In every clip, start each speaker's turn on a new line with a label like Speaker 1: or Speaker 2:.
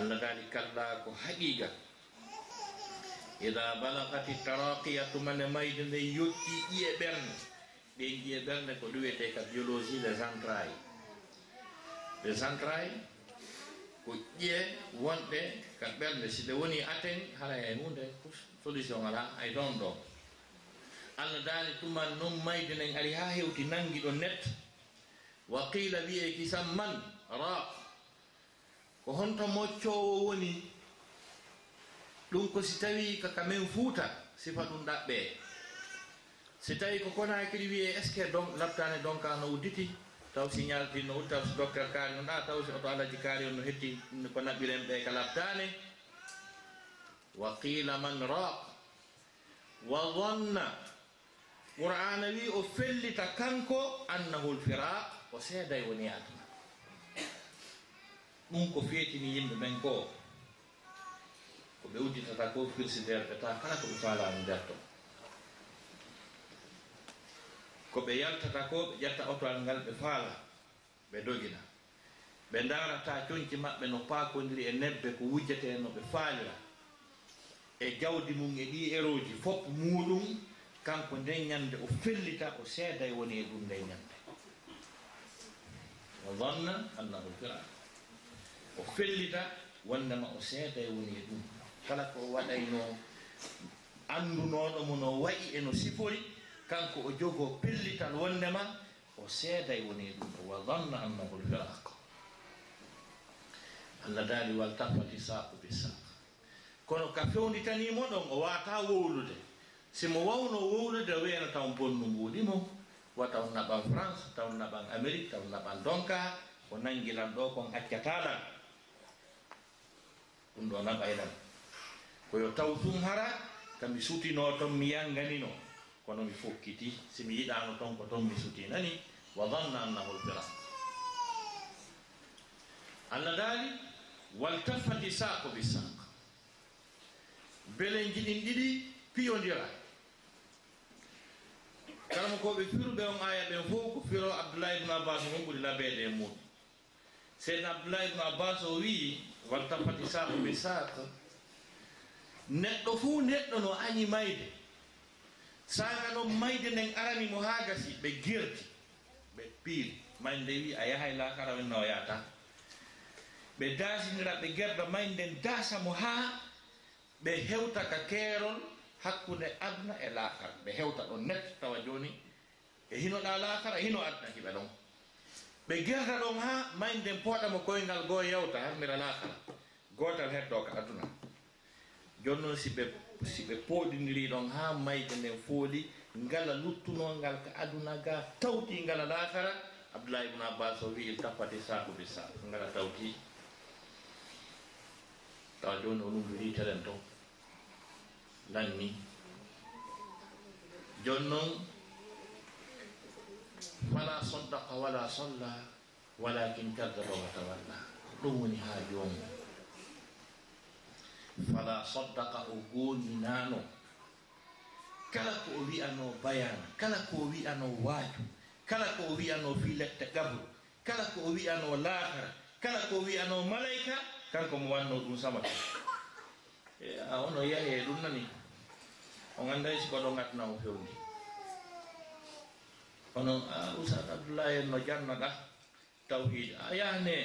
Speaker 1: allah dali kalla ko haqiqa. Ida balagati taraqiya tumane mayde nde yotti ƴiye ɓernde. Ɗen ƴiye ɓernde ko ɗum wiyete ka biologie des entrailles. Des entrailles ko ƴiye wonɗe ka ɓernde. Si ɗe woni aten hala e hunde solution ala ay ɗon ɗo. Allah daali tuman noon mayde nden ari ha hewti nangi ɗo net. Wa qila wiye kisam man raq. ko honto moccowo woni ɗum ko si tawi kaka men fuuta sifa ɗum ɗaɓɓe. Si tawi ko konakiri wiye est ce que don labtane donka no udditi? Taw si ti no utta so docteur kaari no ɗa taw si oto alaji kaari on no hetti ko naɓɓiren ɓe ka labtane wa qila man raq wa dhanna qur'ana wi o fellita kanko annahu lfiraq o seeday woni aduna ɗum ko feetini yimɓe ɓen ko ko ɓe udditata ko firsidére ɓeta kala ko ɓe faalano nder to ko ɓe yaltata ko ɓe ƴetta otowal ngal ɓe faala ɓe dogina. Ɓe darata coñci maɓɓe no paakodiri e nebbe ko wujjete no ɓe faalira. E jawdi mum e ɗi eroji fof muɗum kanko nden ñande o fellita o seeday woni e ɗum nden ñande wa danna annahu firaa o fellita wondema o seeda e woni e ɗum. Kala ko waɗayno anndunoɗo mo no wayi e no sifori kanko o jogo pellital wondema o seeda e woni e ɗum. Wa danna annahu lfiraq allah daali wal tafati saqu bi saq kono ka fewnditanimo ɗon o wata wowlude. Simo wawno wowlude wiyano taw bonnu mbuɗimo wa taw naɓan france taw naɓan amérique taw naɓan donka o nangilan ɗo kon accataɗan ɗum ɗo na ɓaylan e koyo taw tum hara ka sutino ton mi yanganino kono mi fokkiti si mi yiɗano ton ko ton mi sutinani wa danna annahu lfirat allah daali waltafati sako bi sak belen jiɗin ɗiɗi piyodira kalma koɓe firuɓe on aya ɓen fof ko firo abdoulahi ibnu abbas on ɓuri labeede e muɗum. Seydna abdoulahi ibnu abbas o wii waltanfati sako bi saq neɗɗo fuu neɗɗo no añi mayde. Saga noon mayde nden arani mo haa gasi ɓe girti ɓe piiri mayde wi a yahay lakara men o yata ɓe dasinira ɓe gerda mayde nden dasa mo haa ɓe hewta ka keerol hakkunde adna e lakara ɓe hewta ɗon net tawa joni e hinoɗa lakara e hino adna hiɓe ɗon. ɓe girata ɗon ha mayden pooɗamo koyngal goo yewta harmira lakara gotal heddo ka aduna. Joni noon si ɓe si ɓe pooɗidiri ɗon ha mayde nden fooli. Ngala luttunongal ka aduna ga tawti ngala lakara abdoulahi ibnu abbas o wi il tappati saku bi sa ngala tawti. Tawa joni o ɗumɗiri telen to lanni joni noon fala saddaka wala salla walakin kadaba wa tawalla. Ɗum woni ha joomu fala saddaka o gooninano kala ko o wiyano bayana kala ko o wiyano waaju kala ko o wiyano fi lette gabru kala ko o wiyano laakara kala ko o wiyano malayka kanko mo wanno ɗum sama a ono yahe ɗum nani? O gandayi sikoɗo ɗo gatnamo fewndi onon a ah, usat abdoullahi en no jannoɗa tawhid a yahane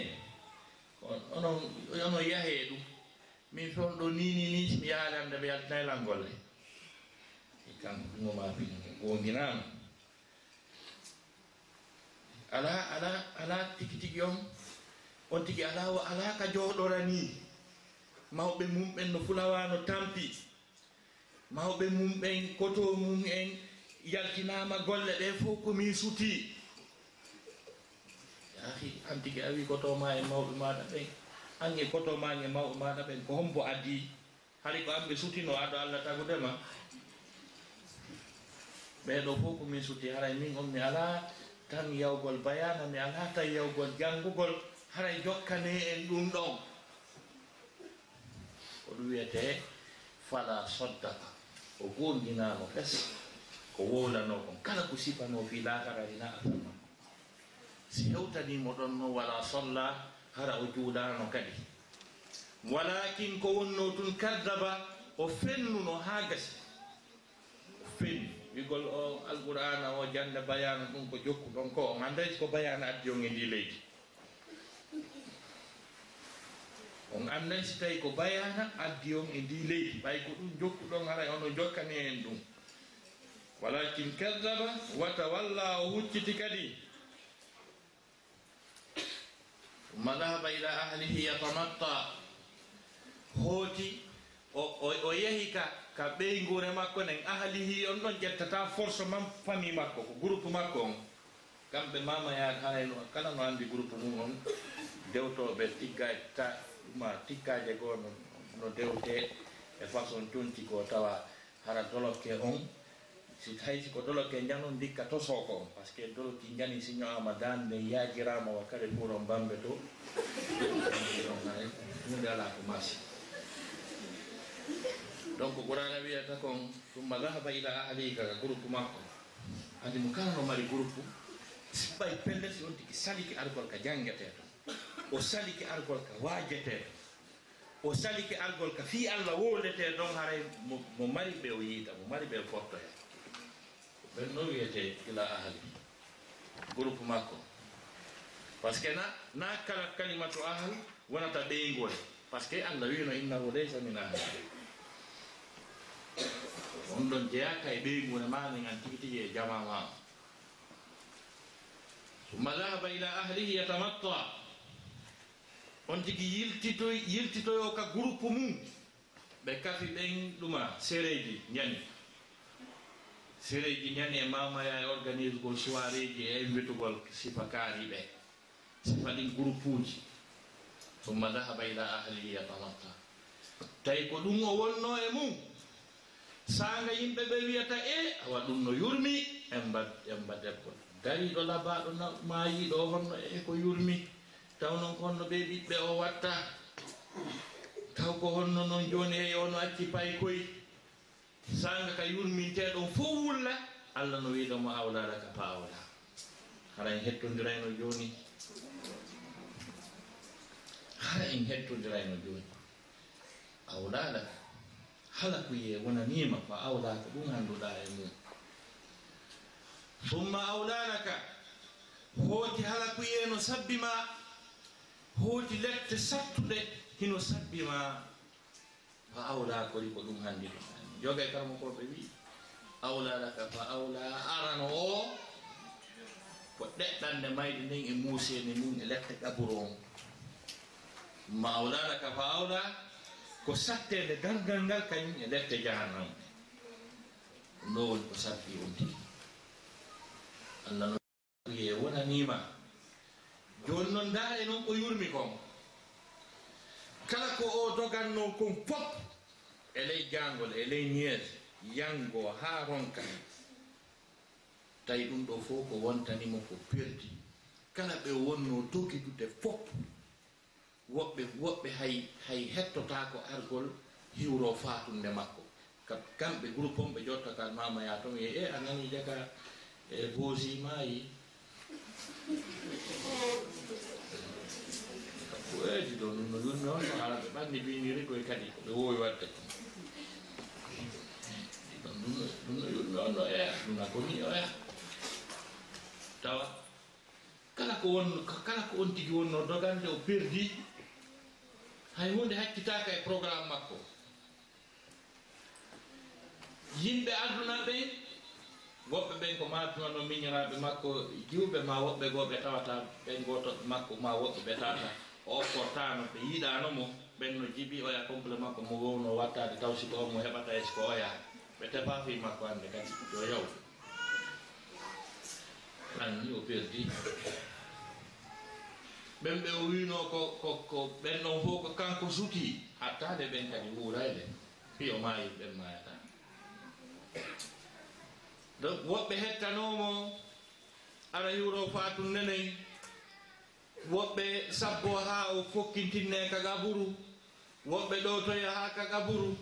Speaker 1: onon onon yahe ɗum. Min fewn ɗo ni ni mi yaalande mi yaltina e langolle kanko ɗumoma pin gonginano ala ala ala tigi tigi on on tigi ala o ala ka jooɗora ni mawɓe mumɓen no fulawano tampi. Mawɓe mumɓen koto mum en yaltinama golle ɗe fof komi suti yahi an tigui a wi gotoma e mawɓe maɗa ɓen. Ange e gotoma e mawɓe maɗa ɓen ko hombo addi. Hari ko amɓe sutino aɗo allah tagudema ɓeɗo fof komin suti haray min on mi ala tan yawgol bayana mi ala tan yawgol janngugol haray jokkane en ɗum ɗon. Ko ɗum wiyete fala soddaka o gonginano fes. ko wownano kon. Kala ko sifano fi lakara e ina asal si hewtanimo ɗon no wala solla hara o juulano kadi. Walakin ko wonno tun kaddaba o fennuno ha gasi. O fenni wigol o alqur'ana o jande bayana ɗum ko jokku ɗon ko on andayi ko bayana addi on e ndi leydi. On andayi si tawi ko bayana addi on e ndi leydi. Ɓay ko ɗum jokkuɗon haray ono jokkani en ɗum. walakin kadaba wata walla o hucciti kadi. Umma dahaba ila ahlihi yatamatta. Hooti o yehi ka ka ɓey gure makko nen ahlihi on ɗon ƴettata force man famille makko ko groupe makko on. Kamɓe mama yaad ha eno kala no andi groupe mum on? Dewtoɓe tigga e ta ɗuma tikkaje goo no no dewte e façon tonti ko tawa hara dolokke on. si haysi ko dolo ke janum dikka tosoo ko par ce que doloki jani si ñoama dande yaajirama wa kadi ɓuuro bambe to. Hunde ala ko masi donc qurana wiyata kon tumma dahaba ila ahlika groupe makko andi mo kala no mari groupe sibbay pelle si on tigi saliki argol ka jangeteto o saliki argol ka waajeteeto o saliki argol ka fi allah wondete ɗon haray mo mari ɓe o yiita mo mari ɓe fotto hen ɓen no wiyete ila ahli groupe makko. Par ce que na na kala kalimatu ahal wonata ɓeygol par ce que allah wino innahu laysa min ahli on ɗon jeyaka e ɓeygole ma nen an tigi tigi e jama ma. Summa dahaba ila ahlihi yatamatta on tigi yiltitoy yiltitoyo ka groupe mum. Ɓe kafi ɓen ɗuma séréji ñani séréji ñande mamaya e organise gol soiréji e invitugol sifakari ɓe sifa ɗin groupe uji summa dahaba ila ahlihi yatamatta tawi ko ɗum o wonno e mum sanga yimɓe ɓe wiyata e awa ɗum no yurmi emba emba debbo dariɗo labaɗo mayiɗo honno e ko yurmi taw noon ko honno ɓe ɓiɓɓe o watta taw ko honno noon joni e ono acci paykoye sanga ka yurminteɗon fo wulla allah no wiɗomo awlala ka paawla. Hara en hettodirayno joni hara en hettodirayno joni awlala hala kuye wonanima ko awlaka ɗum handuɗa e mum summa awlalaka hooti hala kuye no sabbima hooti lette sattuɗe hino sabbima fa awlakori ko ɗum hanndi ɗum jogay karmakoɓe wi awla laka fa awla arano o ko ɗeɗɗande mayde nden e muuseni mum e lette ɗaburo on ma awlalaka fa awla ko sattede dargal ngal kañum e lette jahannam. Ɗo woni ko satti on tigi allah no wiye wonanima joni noon daare noon ko yurmi kon. Kala ko o doganno kon fop e ley gangol e ley niyes yango ha ronka. Tawi ɗum ɗo fof ko wontanimo ko perdi. Kala ɓe wonno dogidude fop woɓɓe woɓɓe hay hay hettotako argol hiwro fatunde makko. Kamɓe groupe on ɓe jotta kan mamaya toon wiye e a nani jaga e boosi boosimayi kueji ɗo ɗum no yunmi on no hala ɓe ɓanni biniri koye kadi ɓe wowi wadde. ɗum no ɗum no yoɗumi on no eya ɗum na komi o eya tawa kala ko won kala ko on tigi wonno dogande o perdi hay hunde haccitaka e programme makko yimɓe aduna ɓe woɓɓe ɓen ko matunano no makko jiwɓe ma woɓɓe goo ɓe tawata ɓen goto makko ma woɓɓe ɓe tawata o kortano ɓe yiiɗanomo ɓen no jibi oya complet makko mo wowno wattade taw siko omo heɓata e siko oya ɓe tefa fi makko hande kadi yo yaw anni o. Perdi ɓen ɓe o wino ko ko ɓen ɗon fof ko kanko suki. Hattade ɓen kadi wuurayde fiyo mayi ɓen mayata donc woɓɓe hettanomo ara yuro fatum nenen woɓɓe sabbo ha o fokkintinne kagaburu woɓɓe ɗo toya ha kagaburu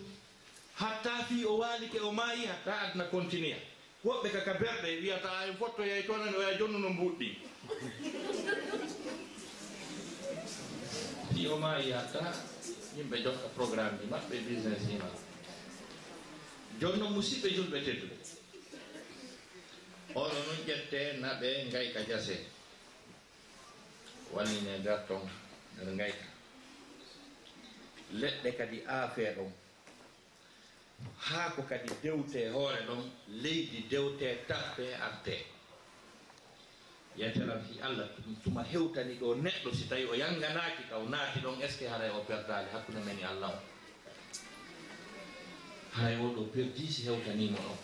Speaker 1: hatta fi o waalike o maayi hatta adna continue. Woɓɓe kaka berɗe wiyata en fotto yey toonani oya jonnu no mbuɗɗi ɗi o maayi hatta yimɓe jokka programme ji maɓɓe business ji ma joni noon musidɓe julɓe tedduɓe oɗo noon ƴette naɓe ngayka jase. Wannine e nder ton nder ngayka. Leɗɗe kadi aafe ɗon. haa ko kadi dewte e hoore ɗon leydi dewte tappe arte. Yetalam fi allah tuma hewtani ɗo neɗɗo si tawi o yannganaaki ka o naati ɗon est ce que haray o perdaali? Hakkunde men e allah o. Haray o ɗo perdi si hewtaniimo ɗon.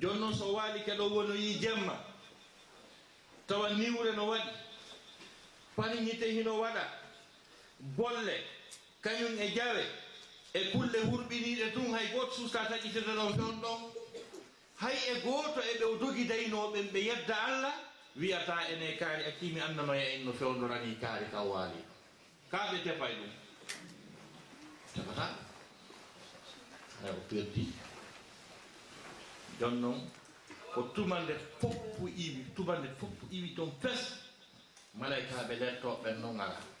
Speaker 1: Jooni noon so waali ke ɗo wono jemma tawa niwre no waɗi pariñite hino waɗa bolle kañum e jawe e kulle hurɓiniɗe tun hay gooto susta taƴitirde ɗon fewn ɗon. Hay e gooto e ɓe dogi daynooɓen ɓe yedda allah wiyata ene kaari akkimi annanoya en no fewdorani kaari ka waali kaa ɓe tefa ɗum. Tefata? Hay o perdi jon noon ko tumande foppu iwi tumande foppu iwi ton fes malaykaɓe lettoɓen noon alaa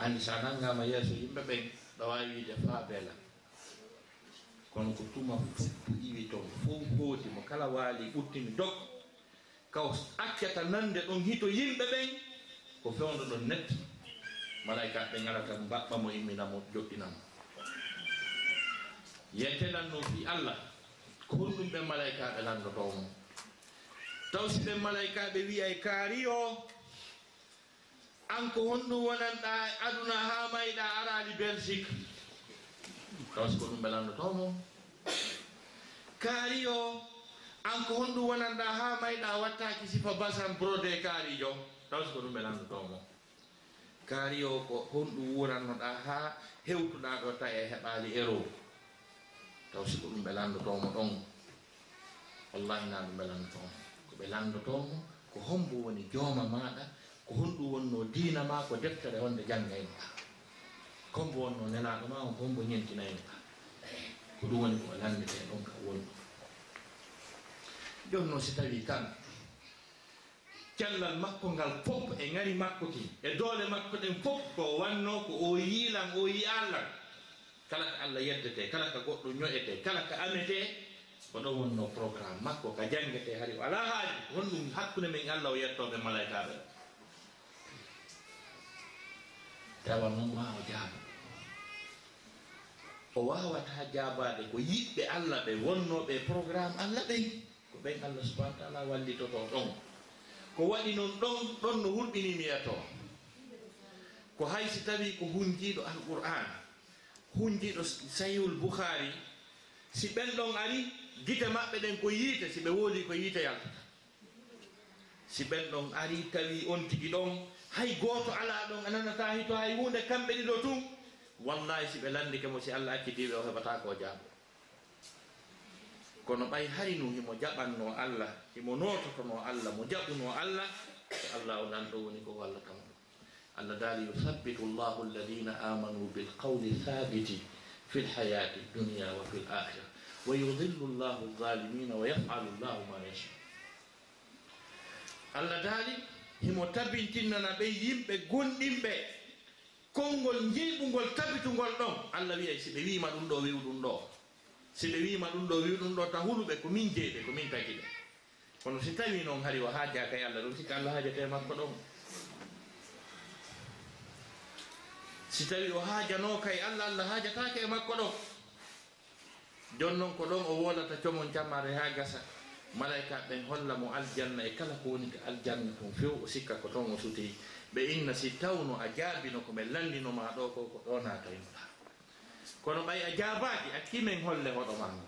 Speaker 1: hande sa nanggama yeeso yimɓe ɓen ɗo wawi wiide fa beela. Kono ko tuma iwi toon fof hooti mo kala waali ɓuttimi dokka kaw accata nande ɗon hito yimɓe ɓen ko fewndo ɗon netti. Malaykaɓe garata mbaɓɓamo imminamo joɗɗinamo yettenan noon fi allah ko honɗum ɓen malaykaɓe landotomo taw si ɓen malaykaɓe wiyay kaari o an ko honɗum wonanɗa aduna ha mayɗa arali belgique. Tawas ko ɗum belannotomo kaari o an ko honɗum wonanɗa ha mayɗa wattaki sifa basan brode kaarijo. Tawas ko ɗum belannotomo kaari o ko honɗum wurannoɗa ha hewtuɗa ɗo ta e heɓali ero. Taw siko ɗum ɓe landotomo ɗon. Wallahi na ɗum ɓe landotomo ko ɓe landotomo ko hombo woni jooma maɗa ko honɗum wonno diina ma ko deftere wonde janngaynga kombo wonno nelaɗo ma o kombo ñentinaynga ko ɗum woni ko landete ɗon ka wonno jon noon si tawi tan cellal makko ngal fof e ngari makko ki e doole makko ɗen fof ko wanno ko o yiilan o yi allah kala ko allah yeddete kala ko goɗɗo ño'ete kala ko amete ko ɗon wonno programme makko ka janngete hari o alaa haaji honɗum hakkunde men allah o yettoɓe malaikaɓe tawa noon ma o jaaba. O wawata jaabade ko yiɓɓe allah ɓe wonnoɓe programme allah ɓen ko ɓen allah subahana taala wallitoto ɗon. Ko waɗi noon ɗon ɗon no hurɗini miyato e ko hay si tawi ko hunjiɗo alqur'an hunjiɗo sahihul bouhari si ɓen ɗon ari gite maɓɓe ɗen ko yiite si ɓe wooli ko yiite yaltata si ɓen ɗon ari tawi on tigi ɗon hay gooto alaa ɗon a nanata hito hay hunde kamɓe ɗiɗo tun. Wallahi si ɓe landike mo si allah akkitiɓe o heɓata ko jaaɓo. Kono ɓay hari nu himo jaɓanno allah himo nototono allah mo jaɓuno allah so allah o nanɗo woni ko allah kam. Allah daali yuthabbitu llahu alladina amanu bilqawli thabiti fi lhayati dunia wa fi lakhira wa yudillu llahu alzalimina wa yafalu llahu ma yacha allah daali himo tabintinnana ɓe yimɓe gonɗinɓe konngol jeyɓungol tabitungol ɗon allah wiyay si ɓe wima ɗum ɗo wiw ɗum ɗo. Si ɓe wima ɗum ɗo wiw ɗum ɗo ta huluɓe ko min jeyɓe ko min tagiɓe kono si tawi noon hari o haaja kay allah ɗum sikka allah haajate makko ɗon. Si tawi o haajano kay allah allah haajatake e makko ɗon. Jon noon ko ɗon o wolata comon cammare ha gasa. malaika ɓen holla mo aljanna e kala ko woni ko aljanna ton few o sikka ko toon o sutiri ɓe inna si tawno a jaabino ko min landinoma ɗo ko ko ɗo natoynoɗa kono ɓay a jaabaki a kimen holle hoɗo maga